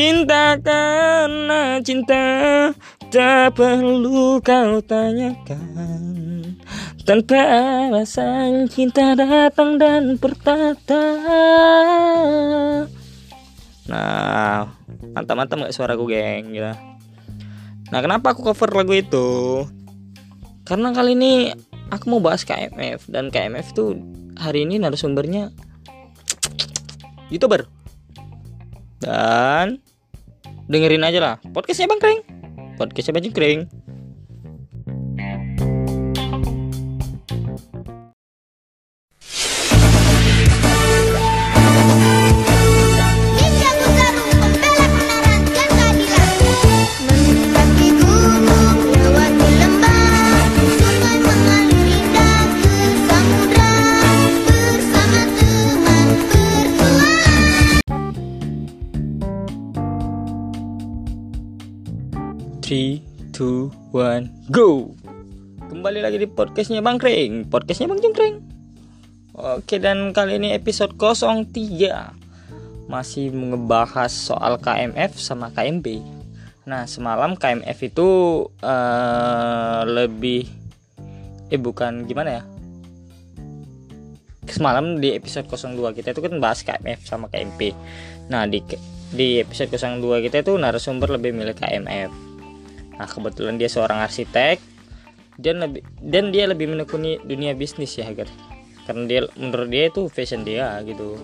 Cinta karena cinta Tak perlu kau tanyakan. Tanpa alasan cinta datang dan bertata. Nah mantap-mantap gak suaraku geng ya. Nah kenapa aku cover lagu itu? Karena kali ini aku mau bahas KMF Dan KMF itu hari ini narasumbernya Youtuber. Dan dengerin aja lah podcastnya Bang Kring podcastnya Bang Kring one, go! Kembali lagi di podcastnya Bang Kring. Podcastnya Bang Jungkring. Oke dan kali ini episode 03 Masih ngebahas soal KMF sama KMB Nah semalam KMF itu uh, lebih Eh bukan gimana ya? Semalam di episode 02 kita itu kan bahas KMF sama KMP Nah di di episode 02 kita itu narasumber lebih milih KMF Nah kebetulan dia seorang arsitek dan lebih dan dia lebih menekuni dunia bisnis ya agar karena dia menurut dia itu fashion dia gitu.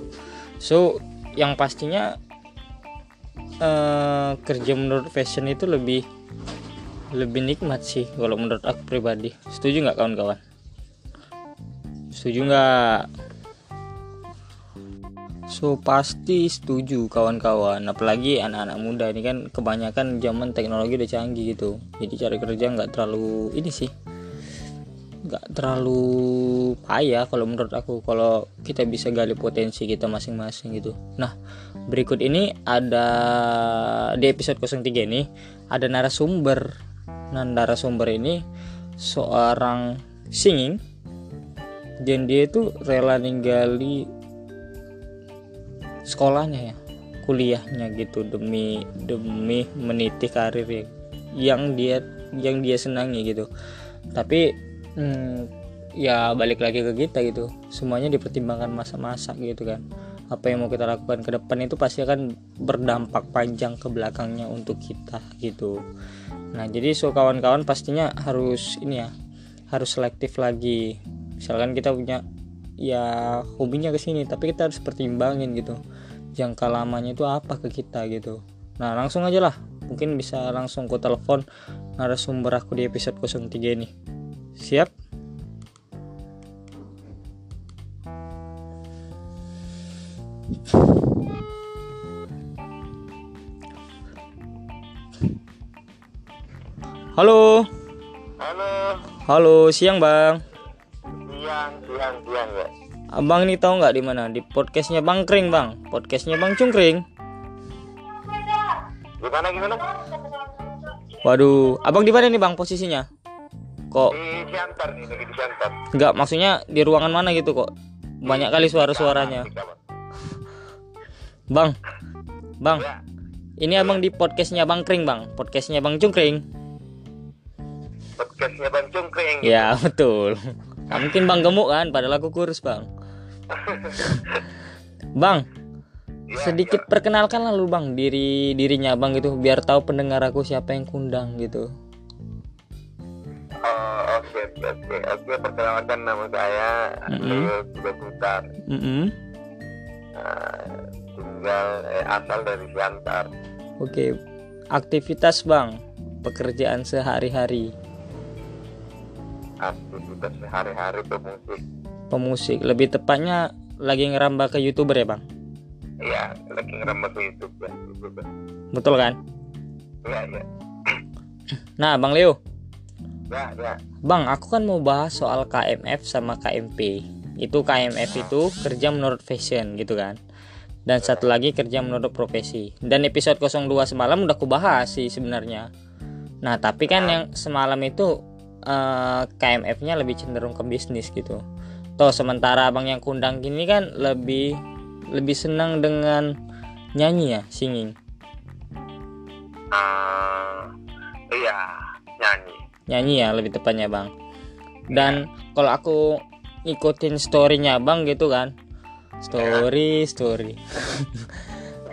So yang pastinya uh, kerja menurut fashion itu lebih lebih nikmat sih kalau menurut aku pribadi. Setuju nggak kawan-kawan? Setuju nggak? So pasti setuju kawan-kawan. Apalagi anak-anak muda ini kan kebanyakan zaman teknologi udah canggih gitu. Jadi cari kerja nggak terlalu ini sih nggak terlalu payah kalau menurut aku kalau kita bisa gali potensi kita masing-masing gitu. Nah berikut ini ada di episode 03 ini ada narasumber. Nah narasumber ini seorang singing dan dia itu rela ninggali sekolahnya ya kuliahnya gitu demi demi meniti karir ya, yang dia yang dia senangi gitu. Tapi hmm, ya balik lagi ke kita gitu semuanya dipertimbangkan masa-masa gitu kan. Apa yang mau kita lakukan ke depan itu pasti akan berdampak panjang ke belakangnya untuk kita gitu. Nah jadi so kawan-kawan pastinya harus ini ya harus selektif lagi. Misalkan kita punya ya hobinya ke sini tapi kita harus pertimbangin gitu jangka lamanya itu apa ke kita gitu nah langsung aja lah mungkin bisa langsung ku telepon narasumber aku di episode 03 ini siap Halo. Halo. Halo, siang bang. Abang ini tahu nggak di mana? Di podcastnya Bang Kring bang. Podcastnya Bang Cungkring. Gimana gimana? Waduh, abang di mana nih bang posisinya? Kok? Di Siantar nih, lagi di Siantar. Nggak, maksudnya di ruangan mana gitu kok? Banyak kali suara-suaranya. Bang, bang. Ya. Ini abang di podcastnya Bang Kring bang. Podcastnya Bang Cungkring. Podcastnya Bang Cungkring. Ya betul. Nah, mungkin bang gemuk kan, padahal aku kurus bang. Bang, Ya, sedikit ya. perkenalkan lalu bang diri dirinya bang gitu, biar tahu pendengar aku siapa yang kundang gitu. Oh, oke, oke, oke. Perkenalkan nama saya. Leo Putar. Mm-mm. Nah, tinggal eh, asal dari Siantar. Oke, aktivitas bang, pekerjaan sehari-hari, Aktivitas sehari-hari pemusik. Pemusik. Lebih tepatnya lagi ngerambah ke youtuber ya bang, Iya, lagi ngerambah ke YouTube. YouTube. ya. betul kan? Iya, iya. Nah bang Leo, Ya, ya. bang aku kan mau bahas soal KMF sama KMP. Itu KMF itu kerja menurut fashion gitu kan. Dan satu lagi kerja menurut profesi. Dan episode 02 semalam udah aku bahas sih sebenarnya. Nah tapi kan yang semalam itu eh, KMF-nya lebih cenderung ke bisnis gitu. Toh sementara abang yang kundang gini kan lebih lebih senang dengan nyanyi ya singing? Eh, iya nyanyi. Nyanyi ya lebih tepatnya bang. Dan kalau aku ikutin storynya bang gitu kan story story.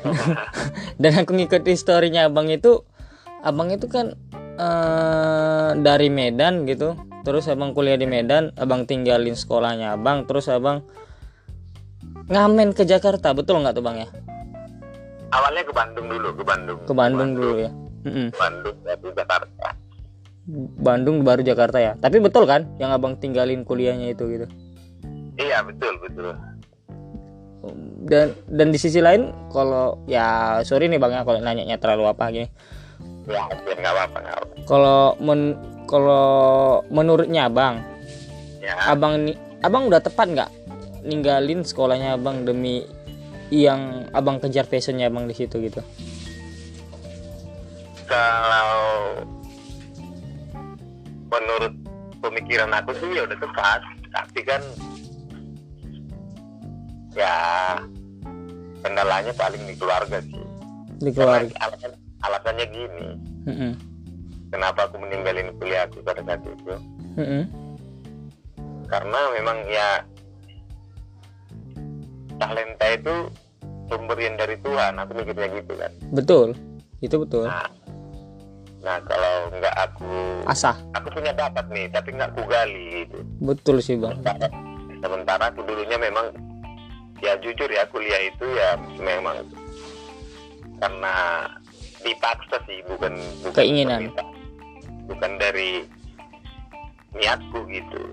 Dan aku ngikutin storynya abang itu abang itu kan eh, dari Medan gitu terus abang kuliah di Medan abang tinggalin sekolahnya abang terus abang ngamen ke Jakarta. Betul nggak tuh bang ya? Awalnya ke Bandung dulu ke Bandung. Ke Bandung dulu ya. Bandung dari Jakarta. Bandung baru Jakarta ya? Tapi betul kan yang abang tinggalin kuliahnya itu gitu? Iya betul betul. Dan dan di sisi lain kalau ya sorry nih bang ya kalau nanyanya terlalu apa gini. Ya nggak apa-apa. Kalau men kalau menurutnya abang ya. Abang abang udah tepat nggak ninggalin sekolahnya abang demi yang abang kejar passionnya abang di situ gitu? Kalau menurut pemikiran aku sih ya udah tepat. Tapi kan ya kendalanya paling di keluarga sih. Di Karena keluarga alasan, alasannya gini. Mm-mm. Kenapa aku meninggalin kuliah aku pada saat itu? Mm-mm. karena memang ya talenta itu pemberian dari Tuhan. Aku mikirnya gitu kan. Betul. Itu betul. Nah, nah kalau nggak aku asah. aku punya bakat nih tapi nggak ku gali gitu. Betul sih bang. Sementara, sementara aku dulunya memang ya jujur ya kuliah itu ya memang karena dipaksa sih bukan, bukan Keinginan. permintaan. Bukan dari niatku gitu.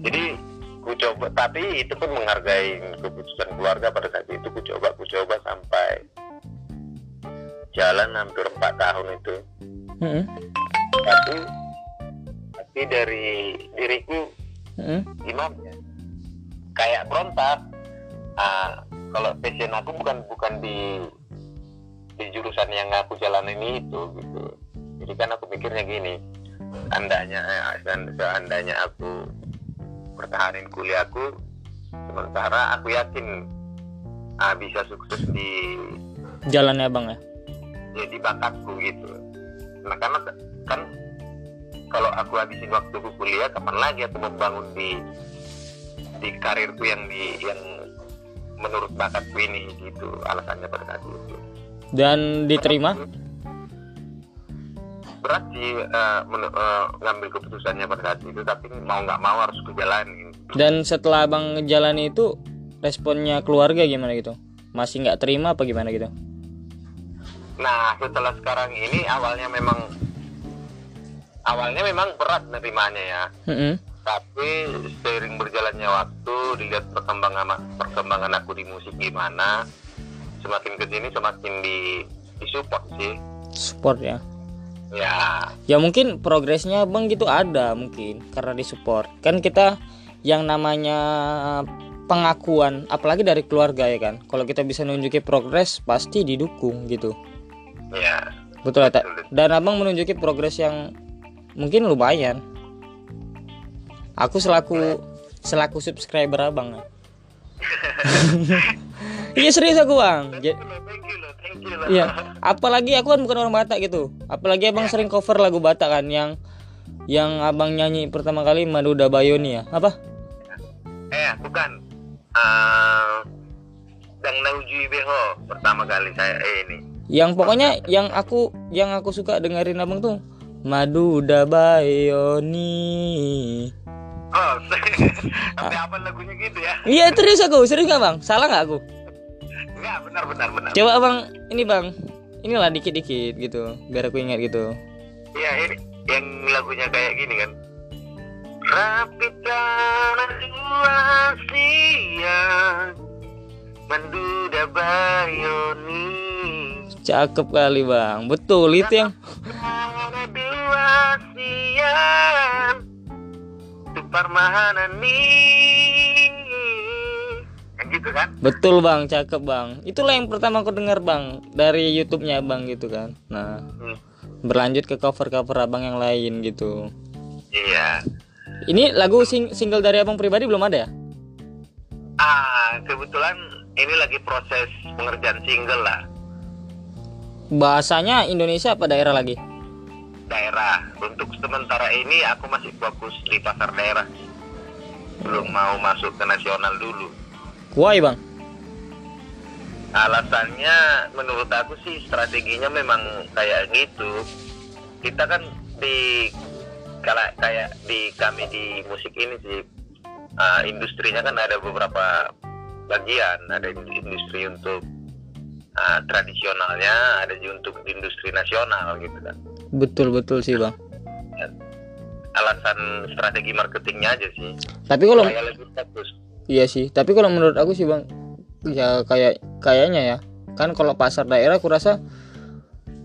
Jadi ku coba tapi itu pun menghargai keputusan keluarga pada saat itu ku coba ku coba sampai jalan hampir empat tahun itu. Mm-mm. tapi tapi dari diriku Mm-mm. gimana ya. Kayak berontak. Ah kalau passion aku bukan bukan di di jurusan yang aku jalanin itu gitu jadi kan aku pikirnya gini andanya seand- seandainya aku pertahanin kuliahku sementara aku yakin ah, bisa sukses di jalannya bang ya? Jadi bakatku gitu. Nah karena kan kalau aku habisin waktu kuliah kapan lagi aku membangun di di karirku yang di yang menurut bakatku ini gitu alasannya pada saat itu. Dan diterima berat sih men- eh, ngambil keputusannya pada saat itu tapi mau nggak mau harus kejalanin dan setelah abang ngejalani itu responnya keluarga gimana gitu? Masih nggak terima apa gimana gitu? Nah setelah sekarang ini awalnya memang awalnya memang berat nerimanya ya. Mm-mm. tapi seiring berjalannya waktu dilihat perkembangan perkembangan aku di musik gimana semakin ke sini semakin di disupport sih. Support ya ya. Ya mungkin progresnya bang gitu ada mungkin karena disupport. Kan kita yang namanya pengakuan apalagi dari keluarga ya kan. Kalau kita bisa nunjukin progres pasti didukung gitu. Ya. Betul ya tak dan abang menunjukin progres yang mungkin lumayan. Aku selaku selaku subscriber abang. Ya. iya serius aku bang. Thank you loh thank you loh Iya, apalagi aku kan bukan orang Batak gitu. Apalagi abang sering cover lagu Batak kan yang yang abang nyanyi pertama kali Maduda Bayoni ya. Apa? eh bukan Eh Dang Naujui Beho pertama kali saya eh ini Yang pokoknya yang aku yang aku suka dengerin abang tuh Maduda Bayoni. oh sampai apa lagunya gitu ya Iya serius aku, serius nggak bang? Salah nggak aku? Enggak benar benar benar. Coba abang ini bang, inilah dikit-dikit gitu, biar aku ingat gitu. Iya ini yang lagunya kayak gini kan. Rapi tanah dua siang Menduda bayoni Cakep kali bang, betul itu yang dua siang Tupar mahana nih Yang gitu kan Betul bang, cakep bang. Itulah yang pertama aku dengar bang dari YouTube-nya abang gitu kan. Nah, Hmm. berlanjut ke cover-cover abang yang lain gitu. Iya Ini lagu sing- single dari abang pribadi belum ada ya? Ah kebetulan ini lagi proses pengerjaan single lah bahasanya Indonesia apa daerah lagi daerah. Untuk sementara ini aku masih fokus di pasar daerah. Belum mau masuk ke nasional dulu. Why bang Alasannya menurut aku sih strateginya memang kayak gitu. Kita kan di kalau kayak di kami di musik ini sih uh, industrinya kan ada beberapa bagian. Ada industri untuk uh, tradisionalnya, ada juga untuk industri nasional gitu kan. betul betul sih bang Alasan strategi marketingnya aja sih. tapi kalau Saya lebih fokus. Iya sih, tapi kalau menurut aku sih bang, ya kayak kayaknya ya, kan kalau pasar daerah aku rasa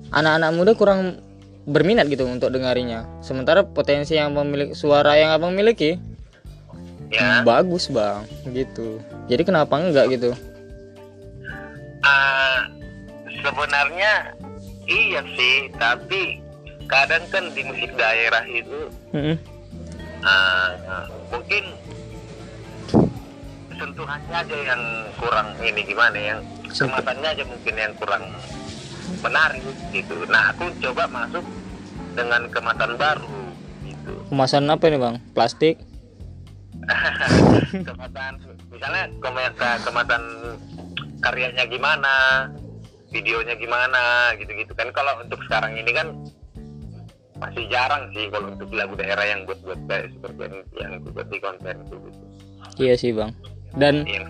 anak-anak muda kurang berminat gitu untuk dengarinya. Sementara potensi yang memiliki suara yang abang miliki Ya. bagus bang, gitu. Jadi kenapa enggak gitu? Ah, sebenarnya iya sih, tapi kadang kan di musik daerah itu Mm-mm. ah, mungkin sentuhannya aja yang kurang ini gimana yang kemasannya aja mungkin yang kurang menarik gitu. Nah, aku coba masuk dengan kemasan baru gitu. Kemasan apa nih bang? Plastik? kemasan misalnya kema- ke- kemasan karyanya gimana videonya gimana gitu-gitu kan kalau untuk sekarang ini kan masih jarang sih kalau untuk lagu daerah yang buat buat kayak seperti yang, yang buat di konten itu gitu. Iya sih bang. Dan yang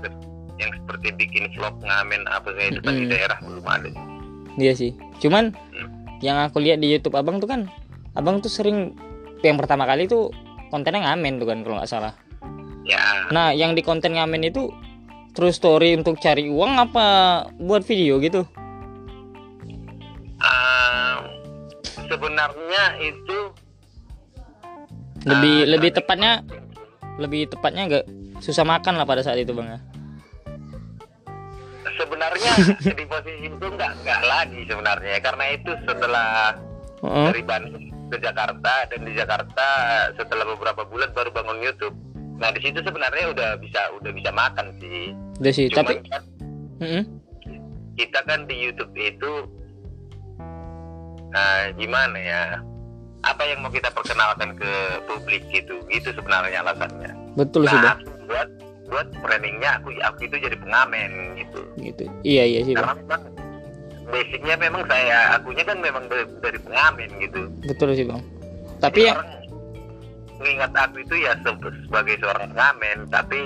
yang seperti bikin vlog ngamen apa kayak itu kan di daerah belum ada Iya sih. Cuman yang aku lihat di YouTube abang tuh kan, abang tuh sering yang pertama kali tuh kontennya ngamen tuh kan kalau nggak salah. ya Nah, yang di konten ngamen itu true story untuk cari uang apa buat video gitu? ah, sebenarnya itu Lebih ah, lebih tepatnya lebih tepatnya nggak susah makan lah pada saat itu bang ya. sebenarnya di posisi itu nggak nggak lagi sebenarnya karena itu setelah Heeh. dari Bandung ke Jakarta dan di Jakarta setelah beberapa bulan baru bangun YouTube. Nah di situ sebenarnya udah bisa udah bisa makan sih. Udah sih, Cuman tapi kan Mm-mm. kita kan di YouTube itu ah, gimana ya? Apa yang mau kita perkenalkan ke publik gitu? Gitu sebenarnya alasannya. betul Nah bang. Buat buat brandingnya aku aku itu jadi pengamen gitu. Gitu. Iya iya sih bang. Karena memang basicnya memang saya akunya kan memang dari, dari pengamen gitu. Betul sih bang. Tapi ya, orang mengingat aku itu ya se- sebagai seorang pengamen tapi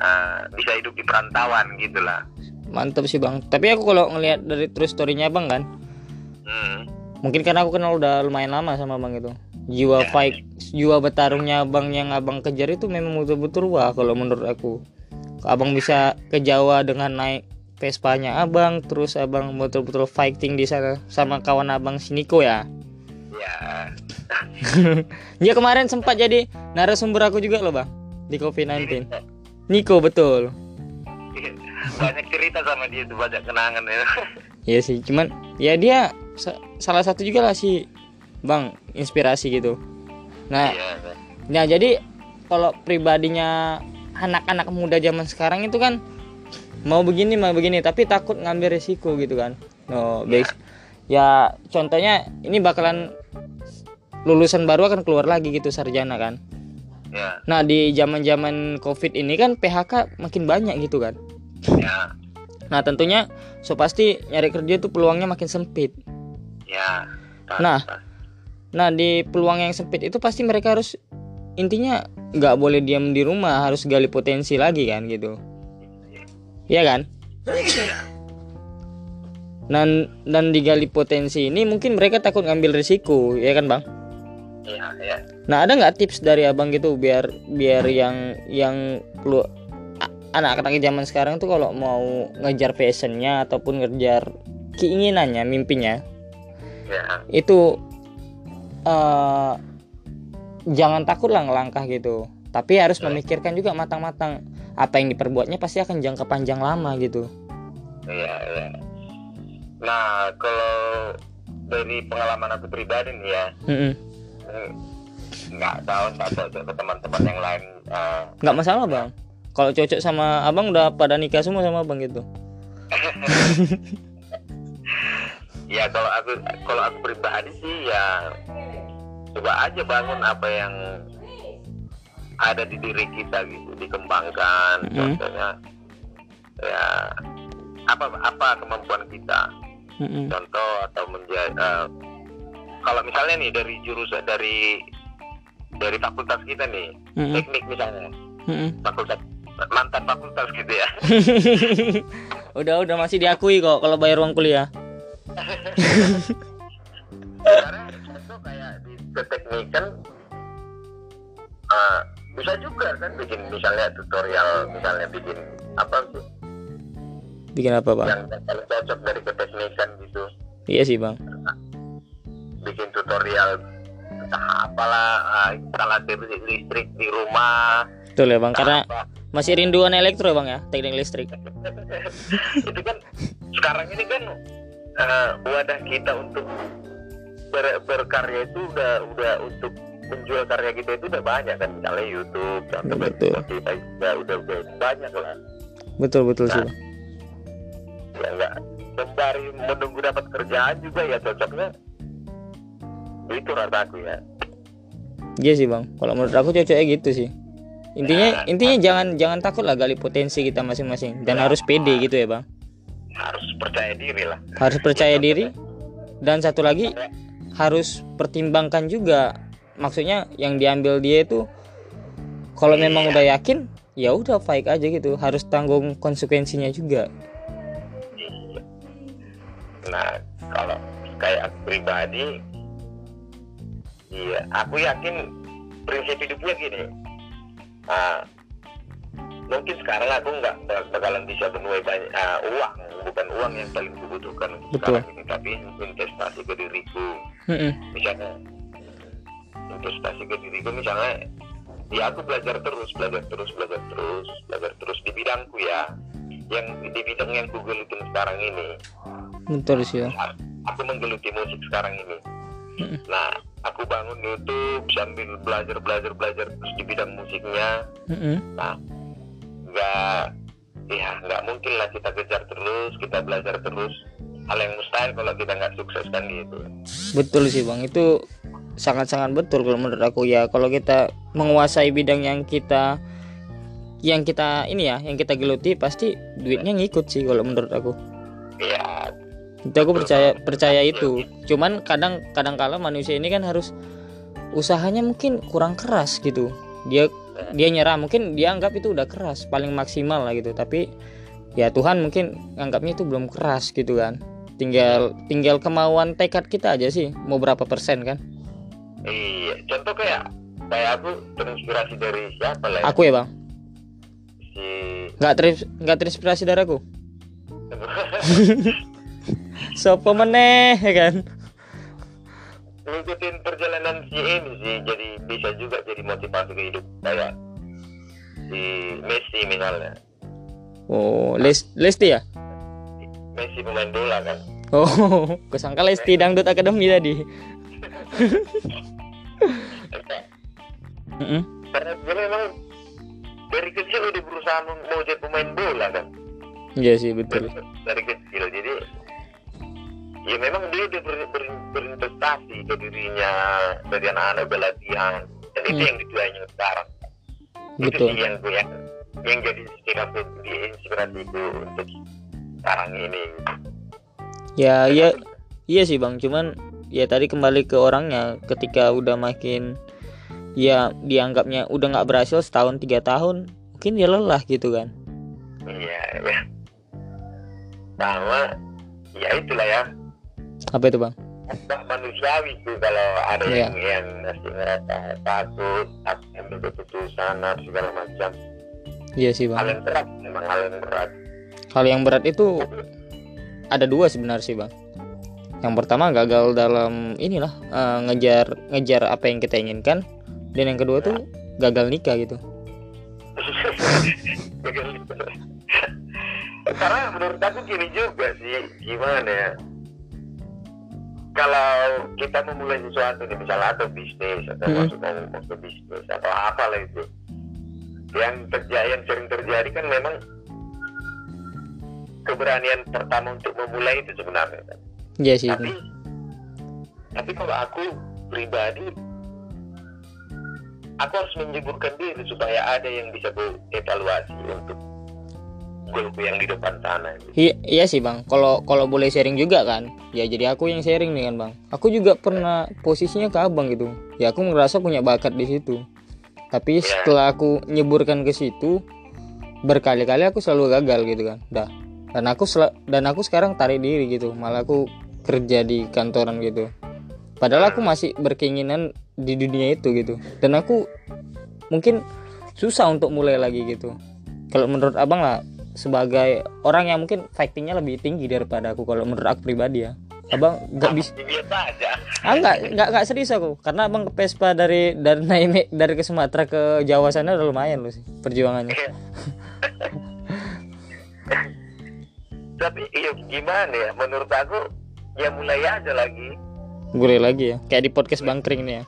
uh, bisa hidup di perantauan gitulah mantap sih bang. Tapi aku kalau ngelihat dari true story-nya bang kan, hmm. mungkin karena aku kenal udah lumayan lama sama bang itu. Jiwa Ya. fight, jiwa bertarungnya abang yang abang kejar itu memang betul-betul wah kalau menurut aku. Abang bisa ke Jawa dengan naik Vespanya abang, terus abang betul-betul fighting di sana sama kawan abang Siniko ya. ya Dia kemarin sempat jadi narasumber aku juga loh bang di COVID-19. Niko betul. banyak cerita sama dia itu banyak kenangan ya Iya sih, cuman ya dia sa- salah satu juga lah sih bang inspirasi gitu. Nah, iya nah jadi kalau pribadinya anak-anak muda zaman sekarang itu kan mau begini mau begini tapi takut ngambil resiko gitu kan. No, base. Ya contohnya ini bakalan lulusan baru akan keluar lagi gitu sarjana kan. ya Nah di zaman-zaman covid ini kan PHK makin banyak gitu kan. ya Nah tentunya so pasti nyari kerja tuh peluangnya makin sempit. ya pas, Nah. Nah di peluang yang sempit itu pasti mereka harus intinya nggak boleh diam di rumah harus gali potensi lagi kan gitu. Iya kan? Dan dan digali potensi ini mungkin mereka takut ngambil risiko, ya kan bang? ya ya Nah ada nggak tips dari abang gitu biar biar yang yang lu anak-anak zaman sekarang tuh kalau mau ngejar passionnya ataupun ngejar keinginannya, mimpinya ya itu eh jangan takut lah ngelangkah gitu. Tapi harus memikirkan juga matang-matang apa yang diperbuatnya pasti akan jangka panjang lama gitu. Iya, iya. Nah, kalau dari pengalaman aku pribadi nih ya, Mm-mm. eh, nggak tahu nggak tahu ke teman-teman yang lain. Nggak masalah bang. kalau cocok sama abang udah pada nikah semua sama abang gitu ya kalau aku kalau aku pribadi sih ya coba aja bangun apa yang ada di diri kita gitu dikembangkan Mhm. contohnya ya apa apa kemampuan kita Mm-mm. contoh atau menjadi kalau misalnya nih dari jurusan dari dari fakultas kita nih Mm-mm. teknik misalnya Mm-mm. fakultas mantan fakultas gitu ya udah udah masih diakui kok kalau bayar uang kuliah sekarang contoh kayak di keteknikan uh, bisa juga kan bikin misalnya tutorial misalnya bikin apa tuh bikin apa bang? Yang paling cocok dari keteknikan gitu. Iya sih bang. Bikin tutorial entah apalah uh, instalasi listrik di rumah. Betul ya bang karena apa. masih rinduan elektro bang ya teknik listrik. Itu kan sekarang ini kan uh, wadah kita untuk ber- berkarya itu udah udah untuk menjual karya kita itu udah banyak kan. Misalnya YouTube contoh Betul. Spotify juga udah, udah banyak lah. Betul betul sih. bang ya enggak sembari menunggu dapat kerjaan juga ya cocoknya. Itu rataku ya. Iya sih bang. Kalau menurut aku cocoknya gitu sih. Intinya Ya, intinya jangan jangan takut lah gali potensi kita masing-masing. Dan Ya. harus pede gitu ya bang harus percaya diri lah. Harus percaya diri. dan satu lagi harus pertimbangkan juga. Maksudnya yang diambil dia itu kalau memang udah yakin ya udah baik aja gitu. Harus tanggung konsekuensinya juga. Nah kalau kayak aku pribadi iya aku yakin prinsip hidupnya gini. Ah, mungkin sekarang aku nggak bak- bakalan bisa menuai banyak ah, uang bukan uang yang paling kubutuhkan Betul. sekarang ini tapi investasi ke diriku Mm-mm. misalnya investasi ke diriku misalnya ya aku belajar terus belajar terus belajar terus belajar terus di bidangku ya yang di bidang yang ku gelutin sekarang ini betul sih bang aku menggeluti musik sekarang ini Mm-mm. nah aku bangun YouTube sambil belajar belajar belajar terus di bidang musiknya Mm-mm. nah nggak ya nggak mungkin lah kita kejar terus kita belajar terus. Hal yang mustahil kalau kita nggak sukses kan gitu. Betul sih bang. Itu sangat-sangat betul kalau menurut aku ya. Kalau kita menguasai bidang yang kita yang kita ini ya yang kita geluti pasti duitnya ngikut sih kalau menurut aku. Ya itu aku percaya percaya itu. Cuman kadang kadang kala manusia ini kan harus usahanya mungkin kurang keras gitu. Dia dia nyerah mungkin dia anggap itu udah keras paling maksimal lah gitu. Tapi ya Tuhan mungkin anggapnya itu belum keras gitu kan. Tinggal tinggal kemauan tekad kita aja sih mau berapa persen kan. Iya contoh kayak kayak aku terinspirasi dari siapa lah ya? aku ya bang? Si nggak ter nggak terinspirasi dari aku? Sopo meneh ya kan ngikutin perjalanan si ini sih jadi bisa juga jadi motivasi ke hidup kayak si Messi misalnya. Oh Les Lesti ya? Messi pemain bola kan. Oh kesangka Lesti dangdut akademi tadi. Mm-mm. karena dia memang dari kecil udah berusaha mau mau jadi pemain bola kan. Iya sih betul. Dari kecil jadi ya memang dia udah ber, ber- berinvestasi ke dirinya dari anak-anak berlatihan dan itu Hmm. yang dituainya sekarang. Itu betul. sih yang gue yang, yang jadi inspirasi di inspirasiku untuk sekarang ini. Ya iya iya sih bang. Cuman ya tadi kembali ke orangnya. Ketika udah makin ya dianggapnya udah nggak berhasil setahun tiga tahun mungkin dia lelah gitu kan. Iya ya. Sama ya itulah ya apa itu bang? Manusiawi tuh kalau ada Iya. yang yang masih ngerasa takut takut ambil keputusan segala macam. Iya sih hal bang yang berat memang hal yang berat. Hal yang berat itu ada dua sebenarnya sih bang. Yang pertama gagal dalam inilah eh, ngejar ngejar apa yang kita inginkan. Dan yang kedua tuh gagal nikah gitu. Karena menurut aku gini juga sih gimana ya kalau kita memulai sesuatu nih misalnya atau bisnis atau Hmm. masuk mau masuk bisnis atau apalah itu yang terjadi yang sering terjadi kan memang keberanian pertama untuk memulai itu sebenarnya kan. iya sih tapi bang tapi kalau aku pribadi aku harus menyebutkan diri supaya ada yang bisa evaluasi untuk golku yang di depan sana gitu. iya, iya sih bang. Kalau kalau boleh sharing juga kan? Ya jadi aku yang sharing nih kan bang. Aku juga pernah posisinya ke abang gitu. Ya aku merasa punya bakat di situ. Tapi Iya. setelah aku nyeburkan ke situ berkali-kali aku selalu gagal gitu kan. Dah. Dan aku sel- dan aku sekarang tarik diri gitu. Malah aku kerja di kantoran gitu. Padahal aku masih berkeinginan di dunia itu gitu. Dan aku mungkin susah untuk mulai lagi gitu. Kalau menurut abang lah sebagai orang yang mungkin fightingnya lebih tinggi daripada aku kalau menurut aku pribadi ya. Abang nggak bisa biasa aja. Ah nggak nggak nggak serius aku. Karena abang ke Vespa dari dari naik dari ke Sumatera ke Jawa sana udah lumayan loh sih perjuangannya. Tapi iya gimana ya? Menurut aku ya mulai aja lagi. Boleh lagi ya? Kayak di podcast Bang Kring nih ya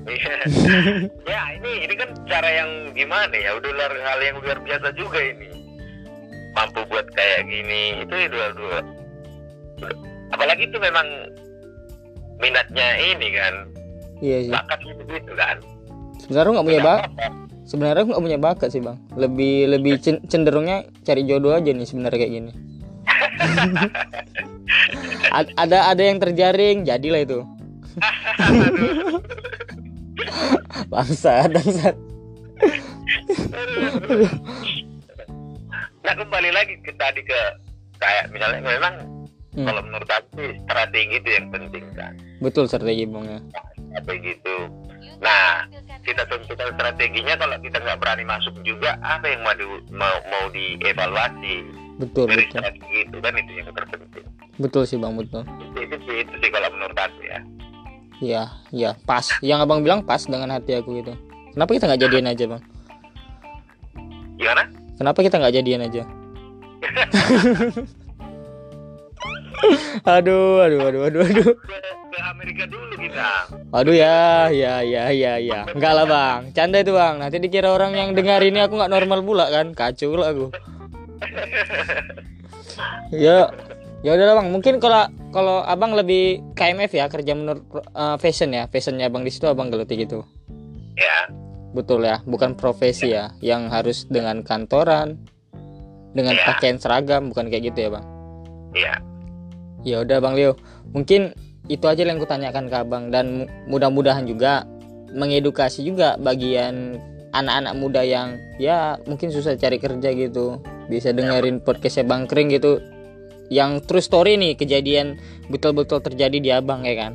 ya ini ini kan cara yang gimana ya? Udah luar hal yang luar biasa juga ini mampu buat kayak gini. Itu dua dua. Apalagi itu memang minatnya ini kan. Iya sih bakat gitu gitu kan. Sebenarnya nggak punya bakat sebenarnya nggak punya bakat sih bang. Lebih lebih cen- cenderungnya cari jodoh aja nih sebenarnya kayak gini. Ada ada yang terjaring jadilah itu. Bangsa bangsa nah kembali lagi ke tadi ke kayak misalnya memang Hmm. kalau menurut aku sih, strategi itu yang penting kan betul strategi bang ya. Strategi itu. Nah kita tentukan strateginya kalau kita nggak berani masuk juga apa yang mau di, mau, mau dievaluasi? Betul dari betul. strategi itu kan itu yang terpenting. Betul sih bang betul. Itu, itu, sih itu sih kalau menurut aku ya. Ya ya pas. Yang abang bilang pas dengan hati aku gitu. Kenapa kita nggak jadian aja bang? Gimana kenapa kita nggak jadian aja? Aduh aduh aduh aduh aduh. Ke, Amerika dulu kita. Aduh ya ya ya ya ya. Enggak lah bang. Canda itu bang. Nanti dikira orang yang dengar ini aku nggak normal pula kan? Kacau lah aku. Ya ya udah bang. Mungkin kalau kalau abang lebih KMF ya kerja menurut eh, fashion ya. Fashionnya abang di situ abang geluti gitu. Ya betul ya bukan profesi ya yang harus dengan kantoran dengan Ya. pakaian seragam bukan kayak gitu ya bang? Ya ya udah bang Leo. Mungkin itu aja yang kutanyakan ke abang dan mu- mudah-mudahan juga mengedukasi juga bagian anak-anak muda yang ya mungkin susah cari kerja gitu. Bisa dengerin podcastnya bang Kring gitu yang true story nih kejadian betul-betul terjadi di abang ya kan?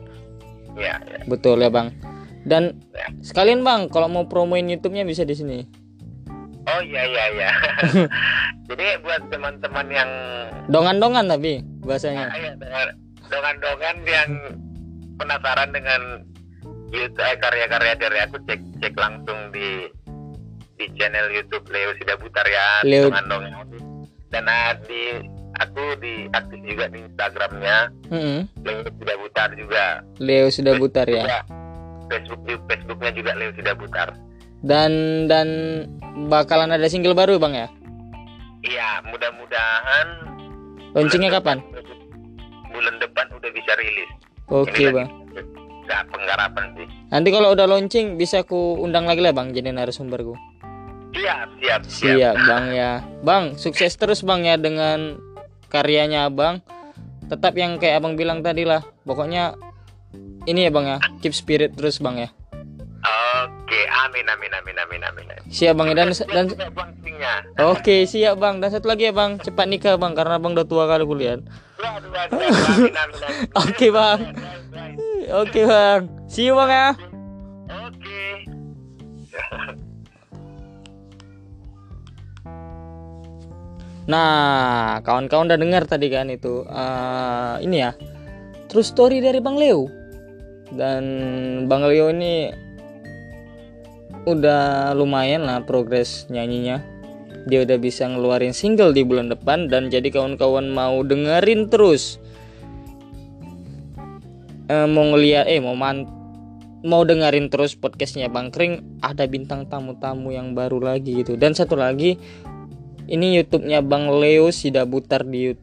Ya ya betul ya bang dan sekalian bang kalau mau promoin YouTube-nya bisa di sini. Oh iya iya iya. Jadi buat teman-teman yang dongan-dongan tapi bahasanya. Ayo, dengan- dongan-dongan yang penasaran dengan YouTube, eh, karya-karya dari aku cek cek langsung di di channel YouTube Leo Sidabutar ya. Leo- dongan-dongan. Dan ah, di aku di aktif juga di Instagramnya. Mm-mm. Leo Sidabutar juga. Leo sudah butar ya. Juga Facebook di Facebooknya juga Leo Sidabutar dan dan bakalan ada single baru bang ya? Iya mudah-mudahan launchingnya kapan? depan- bulan depan udah bisa rilis. Oke lagi bang. Nggak penggarapan sih. Nanti kalau udah launching bisa ku undang lagi lah bang jadi narasumberku siap siap. Siap bang ya. Bang sukses terus bang ya dengan karyanya abang. Tetap yang kayak abang bilang tadi lah pokoknya ini ya bang ya? Keep spirit terus bang ya? Oke, amin amin amin amin amin. siap bang ya? Dan dan oke siap bang. Dan satu lagi ya bang. Cepat nikah bang karena bang udah tua kali kuliah. Amin amin amin. Oke, Bang. Oke bang. See you bang ya? Oke. Nah, kawan-kawan udah dengar tadi kan itu eh, ini ya. True story dari Bang Leo dan Bang Leo ini udah lumayan lah progres nyanyinya. Dia udah bisa ngeluarin single di bulan depan dan jadi kawan-kawan mau dengerin terus eh, mau ngeliat eh mau man mau dengerin terus podcastnya Bang Kring ada bintang tamu-tamu yang baru lagi gitu dan satu lagi ini YouTube-nya Bang Leo sudah putar di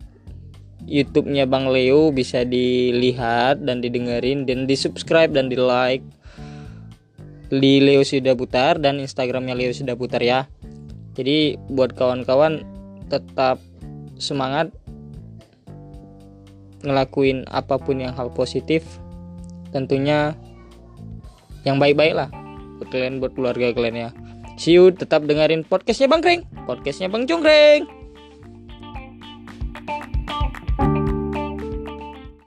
YouTube-nya Bang Leo bisa dilihat dan didengerin dan di subscribe dan di like di Leo sudah putar dan Instagramnya Leo sudah putar ya. Jadi buat kawan-kawan tetap semangat ngelakuin apa pun yang hal positif tentunya yang baik-baik lah buat kalian buat keluarga kalian ya. See you tetap dengerin podcastnya Bang Kring podcastnya Bang Cungkring